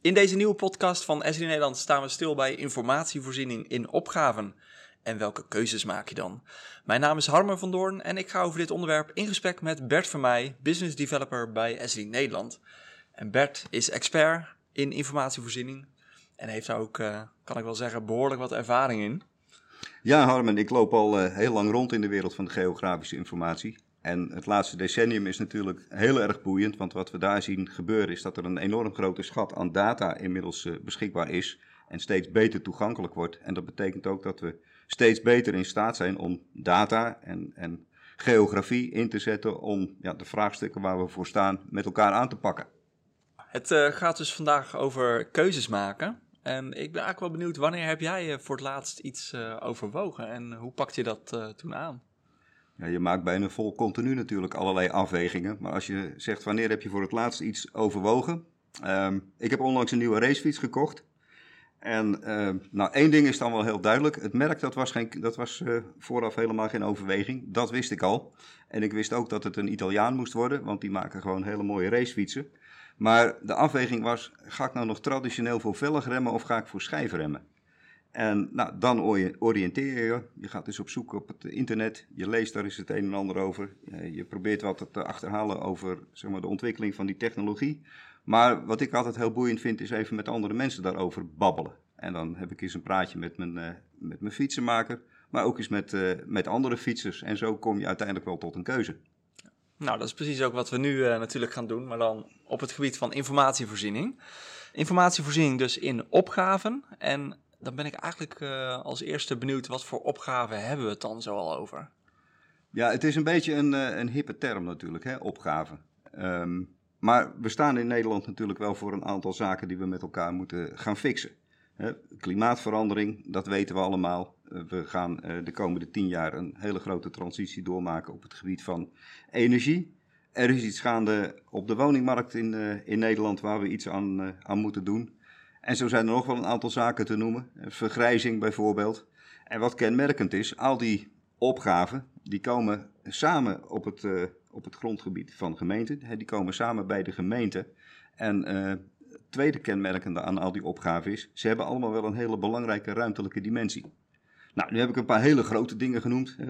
In deze nieuwe podcast van Esri Nederland staan we stil bij informatievoorziening in opgaven. En welke keuzes maak je dan? Mijn naam is Harmer van Doorn en ik ga over dit onderwerp in gesprek met Bert Vermeij, business developer bij Esri Nederland. En Bert is expert in informatievoorziening en heeft daar ook, uh, kan ik wel zeggen, behoorlijk wat ervaring in. Ja, Harmen, ik loop al uh, heel lang rond in de wereld van de geografische informatie. En het laatste decennium is natuurlijk heel erg boeiend, want wat we daar zien gebeuren is dat er een enorm grote schat aan data inmiddels uh, beschikbaar is en steeds beter toegankelijk wordt. En dat betekent ook dat we steeds beter in staat zijn om data en, en geografie in te zetten om ja, de vraagstukken waar we voor staan met elkaar aan te pakken. Het uh, gaat dus vandaag over keuzes maken. En ik ben eigenlijk wel benieuwd, wanneer heb jij uh, voor het laatst iets overwogen en hoe pakt je dat toen aan? Ja, je maakt bijna vol continu natuurlijk allerlei afwegingen. Maar als je zegt wanneer heb je voor het laatst iets overwogen. Um, ik heb onlangs een nieuwe racefiets gekocht. En uh, nou, één ding is dan wel heel duidelijk. Het merk dat was, geen, dat was uh, vooraf helemaal geen overweging. Dat wist ik al. En ik wist ook dat het een Italiaan moest worden, want die maken gewoon hele mooie racefietsen. Maar de afweging was, ga ik nou nog traditioneel voor velgremmen of ga ik voor schijfremmen? En nou, dan oriënteer je. Je gaat dus op zoek op het internet. Je leest daar eens het een en ander over. Je probeert wat te achterhalen over zeg maar, de ontwikkeling van die technologie. Maar wat ik altijd heel boeiend vind, is even met andere mensen daarover babbelen. En dan heb ik eens een praatje met mijn, uh, met mijn fietsenmaker, maar ook eens met, uh, met andere fietsers. En zo kom je uiteindelijk wel tot een keuze. Nou, dat is precies ook wat we nu uh, natuurlijk gaan doen, maar dan op het gebied van informatievoorziening. Informatievoorziening dus in opgaven. En dan ben ik eigenlijk uh, als eerste benieuwd, wat voor opgaven hebben we het dan zo al over? Ja, het is een beetje een, uh, een hippe term natuurlijk, hè, opgaven. Um, maar we staan in Nederland natuurlijk wel voor een aantal zaken die we met elkaar moeten gaan fixen. Hè, klimaatverandering, dat weten we allemaal. Uh, we gaan de komende tien jaar een hele grote transitie doormaken op het gebied van energie. Er is iets gaande op de woningmarkt in, in Nederland waar we iets aan, aan moeten doen. En zo zijn er nog wel een aantal zaken te noemen. Vergrijzing bijvoorbeeld. En wat kenmerkend is, al die opgaven, die komen samen op het, uh, op het grondgebied van gemeenten. Die komen samen bij de gemeente. En het tweede kenmerkende aan al die opgaven is, ze hebben allemaal wel een hele belangrijke ruimtelijke dimensie. Nou, nu heb ik een paar hele grote dingen genoemd. Uh,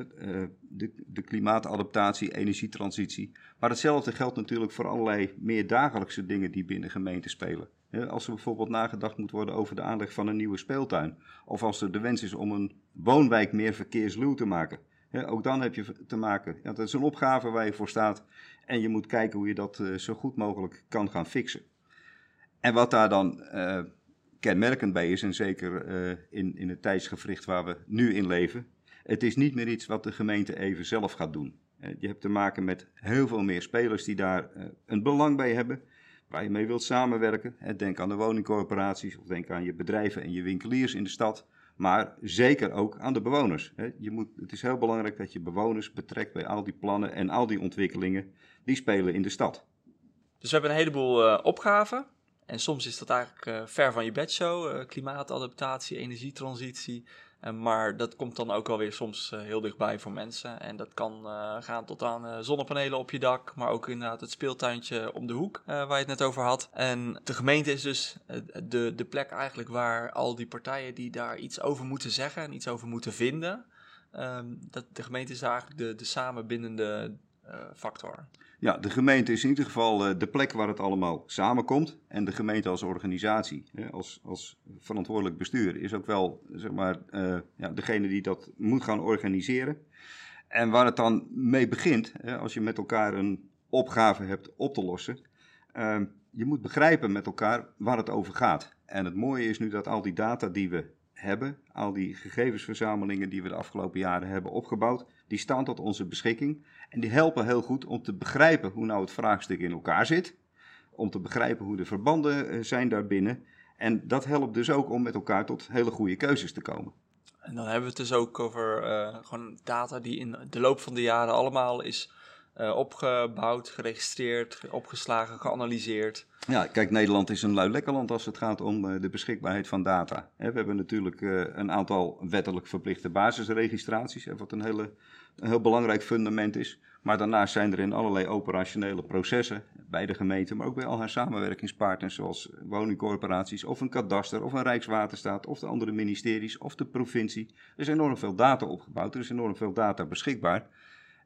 de, de, klimaatadaptatie, energietransitie. Maar hetzelfde geldt natuurlijk voor allerlei meer dagelijkse dingen die binnen gemeenten spelen. Als er bijvoorbeeld nagedacht moet worden over de aanleg van een nieuwe speeltuin. Of als er de wens is om een woonwijk meer verkeersluw te maken. Ook dan heb je te maken. Ja, dat is een opgave waar je voor staat. En je moet kijken hoe je dat uh, zo goed mogelijk kan gaan fixen. En wat daar dan uh, kenmerkend bij is, en zeker uh, in, in het tijdsgevricht waar we nu in leven. Het is niet meer iets wat de gemeente even zelf gaat doen. Je hebt te maken met heel veel meer spelers die daar een belang bij hebben waar je mee wilt samenwerken. Denk aan de woningcorporaties of denk aan je bedrijven en je winkeliers in de stad. Maar zeker ook aan de bewoners. Je moet, het is heel belangrijk dat je bewoners betrekt bij al die plannen en al die ontwikkelingen die spelen in de stad. Dus we hebben een heleboel uh, opgaven. En soms is dat eigenlijk uh, ver van je bedshow. Uh, klimaatadaptatie, energietransitie, maar dat komt dan ook alweer soms uh, heel dichtbij voor mensen. En dat kan uh, gaan tot aan zonnepanelen op je dak, maar ook inderdaad het speeltuintje om de hoek waar je het net over had. En de gemeente is dus de, de plek eigenlijk waar al die partijen die daar iets over moeten zeggen en iets over moeten vinden. Um, dat, de gemeente is eigenlijk de, de samenbindende factor. Ja, de gemeente is in ieder geval de plek waar het allemaal samenkomt. En de gemeente als organisatie, als, als verantwoordelijk bestuur, is ook wel zeg maar, uh, ja, degene die dat moet gaan organiseren. En waar het dan mee begint, als je met elkaar een opgave hebt op te lossen, uh, je moet begrijpen met elkaar waar het over gaat. En het mooie is nu dat al die data die we hebben, al die gegevensverzamelingen die we de afgelopen jaren hebben opgebouwd, die staan tot onze beschikking. En die helpen heel goed om te begrijpen hoe nou het vraagstuk in elkaar zit. Om te begrijpen hoe de verbanden zijn daarbinnen. En dat helpt dus ook om met elkaar tot hele goede keuzes te komen. En dan hebben we het dus ook over uh, gewoon data die in de loop van de jaren allemaal is uh, opgebouwd, geregistreerd, opgeslagen, geanalyseerd. Ja, kijk, Nederland is een lui lekker land als het gaat om uh, de beschikbaarheid van data. We hebben natuurlijk uh, een aantal wettelijk verplichte basisregistraties, wat een, hele, een heel belangrijk fundament is. Maar daarnaast zijn er in allerlei operationele processen bij de gemeente, maar ook bij al haar samenwerkingspartners, zoals woningcorporaties of een kadaster of een Rijkswaterstaat of de andere ministeries of de provincie. Er is enorm veel data opgebouwd, er is enorm veel data beschikbaar.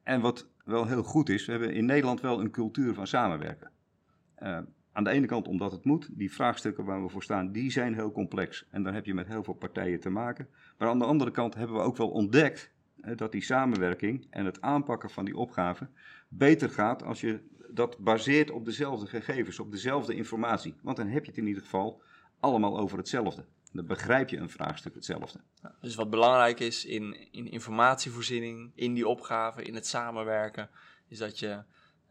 En wat wel heel goed is, we hebben in Nederland wel een cultuur van samenwerken. Uh, aan de ene kant omdat het moet, die vraagstukken waar we voor staan, die zijn heel complex. En dan heb je met heel veel partijen te maken. Maar aan de andere kant hebben we ook wel ontdekt dat die samenwerking en het aanpakken van die opgaven beter gaat als je dat baseert op dezelfde gegevens, op dezelfde informatie. Want dan heb je het in ieder geval allemaal over hetzelfde. Dan begrijp je een vraagstuk hetzelfde. Dus wat belangrijk is in, in informatievoorziening, in die opgave, in het samenwerken, is dat je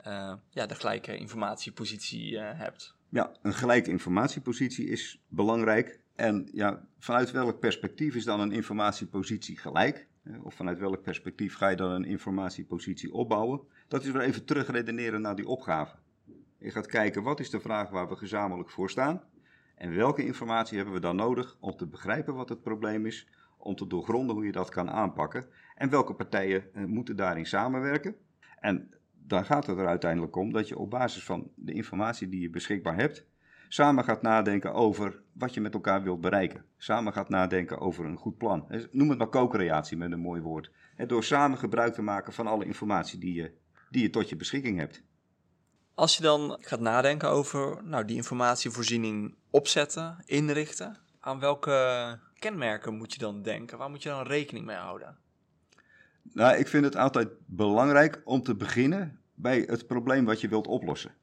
uh, ja, de gelijke informatiepositie uh, hebt. Ja, een gelijke informatiepositie is belangrijk. En ja, vanuit welk perspectief is dan een informatiepositie gelijk? Of vanuit welk perspectief ga je dan een informatiepositie opbouwen? Dat is weer even terugredeneren naar die opgave. Je gaat kijken wat is de vraag waar we gezamenlijk voor staan. En welke informatie hebben we dan nodig om te begrijpen wat het probleem is, om te doorgronden hoe je dat kan aanpakken. En welke partijen eh, moeten daarin samenwerken. En daar gaat het er uiteindelijk om dat je op basis van de informatie die je beschikbaar hebt, samen gaat nadenken over wat je met elkaar wilt bereiken. Samen gaat nadenken over een goed plan. Noem het maar co-creatie met een mooi woord. Door samen gebruik te maken van alle informatie die je, die je tot je beschikking hebt. Als je dan gaat nadenken over nou, die informatievoorziening opzetten, inrichten, aan welke kenmerken moet je dan denken? Waar moet je dan rekening mee houden? Nou, ik vind het altijd belangrijk om te beginnen bij het probleem wat je wilt oplossen.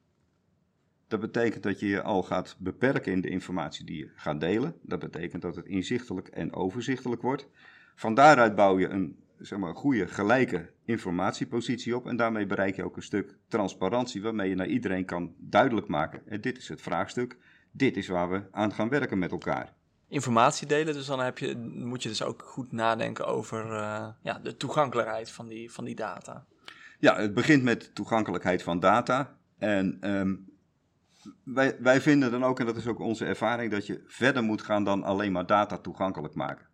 Dat betekent dat je je al gaat beperken in de informatie die je gaat delen. Dat betekent dat het inzichtelijk en overzichtelijk wordt. Van daaruit bouw je een, zeg maar, goede, gelijke informatiepositie op. En daarmee bereik je ook een stuk transparantie waarmee je naar iedereen kan duidelijk maken. En dit is het vraagstuk. Dit is waar we aan gaan werken met elkaar informatie delen. Dus dan heb je, moet je dus ook goed nadenken over uh, ja, de toegankelijkheid van die, van die data. Ja, het begint met toegankelijkheid van data. En um, wij, wij vinden dan ook, en dat is ook onze ervaring, dat je verder moet gaan dan alleen maar data toegankelijk maken.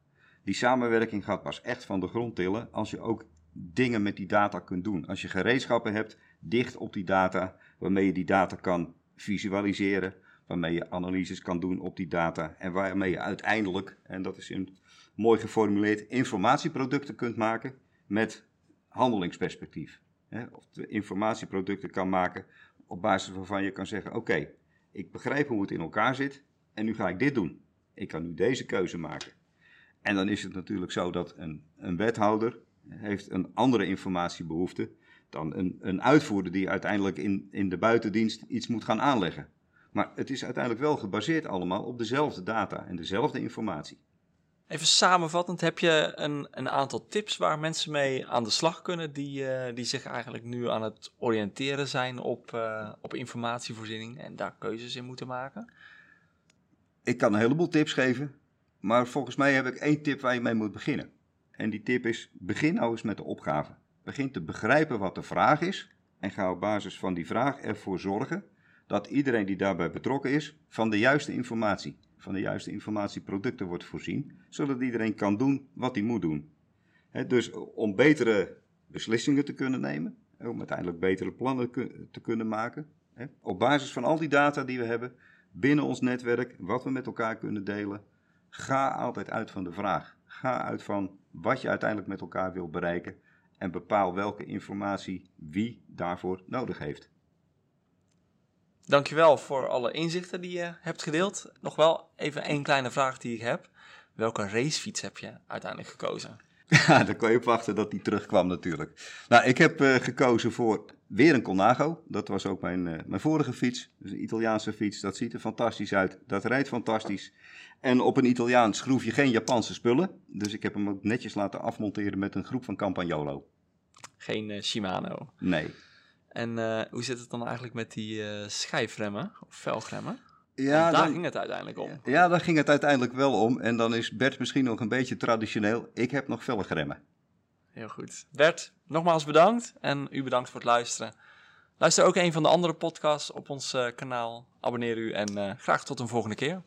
Die samenwerking gaat pas echt van de grond tillen als je ook dingen met die data kunt doen. Als je gereedschappen hebt dicht op die data, waarmee je die data kan visualiseren, waarmee je analyses kan doen op die data en waarmee je uiteindelijk, en dat is een mooi geformuleerd, informatieproducten kunt maken met handelingsperspectief. Of informatieproducten kan maken op basis waarvan je kan zeggen: Oké, ik begrijp hoe het in elkaar zit en nu ga ik dit doen. Ik kan nu deze keuze maken. En dan is het natuurlijk zo dat een, een wethouder heeft een andere informatiebehoefte dan een, een uitvoerder die uiteindelijk in, in de buitendienst iets moet gaan aanleggen. Maar het is uiteindelijk wel gebaseerd allemaal op dezelfde data en dezelfde informatie. Even samenvattend, heb je een, een aantal tips waar mensen mee aan de slag kunnen die, uh, die zich eigenlijk nu aan het oriënteren zijn op, uh, op informatievoorziening en daar keuzes in moeten maken? Ik kan een heleboel tips geven, maar volgens mij heb ik één tip waar je mee moet beginnen. En die tip is: begin nou eens met de opgave. Begin te begrijpen wat de vraag is en ga op basis van die vraag ervoor zorgen dat iedereen die daarbij betrokken is van de juiste informatie, van de juiste informatieproducten wordt voorzien, zodat iedereen kan doen wat hij moet doen. dus om betere beslissingen te kunnen nemen, om uiteindelijk betere plannen te kunnen maken, op basis van al die data die we hebben binnen ons netwerk, wat we met elkaar kunnen delen, ga altijd uit van de vraag. Ga uit van wat je uiteindelijk met elkaar wil bereiken en bepaal welke informatie wie daarvoor nodig heeft. Dankjewel voor alle inzichten die je hebt gedeeld. Nog wel even één kleine vraag die ik heb. Welke racefiets heb je uiteindelijk gekozen? Ja, daar kon je op wachten dat die terugkwam natuurlijk. Nou, ik heb uh, gekozen voor weer een Colnago. Dat was ook mijn, uh, mijn vorige fiets. Dus een Italiaanse fiets. Dat ziet er fantastisch uit. Dat rijdt fantastisch. En op een Italiaans schroef je geen Japanse spullen. Dus ik heb hem ook netjes laten afmonteren met een groep van Campagnolo. Geen uh, Shimano? Nee. En uh, hoe zit het dan eigenlijk met die schijfremmen of velgremmen? Ja, daar ging het uiteindelijk om. Ja, daar ging het uiteindelijk wel om. En dan is Bert misschien nog een beetje traditioneel. Ik heb nog velgremmen. Heel goed. Bert, nogmaals bedankt. En u bedankt voor het luisteren. Luister ook een van de andere podcasts op ons uh, kanaal. Abonneer u en graag tot een volgende keer.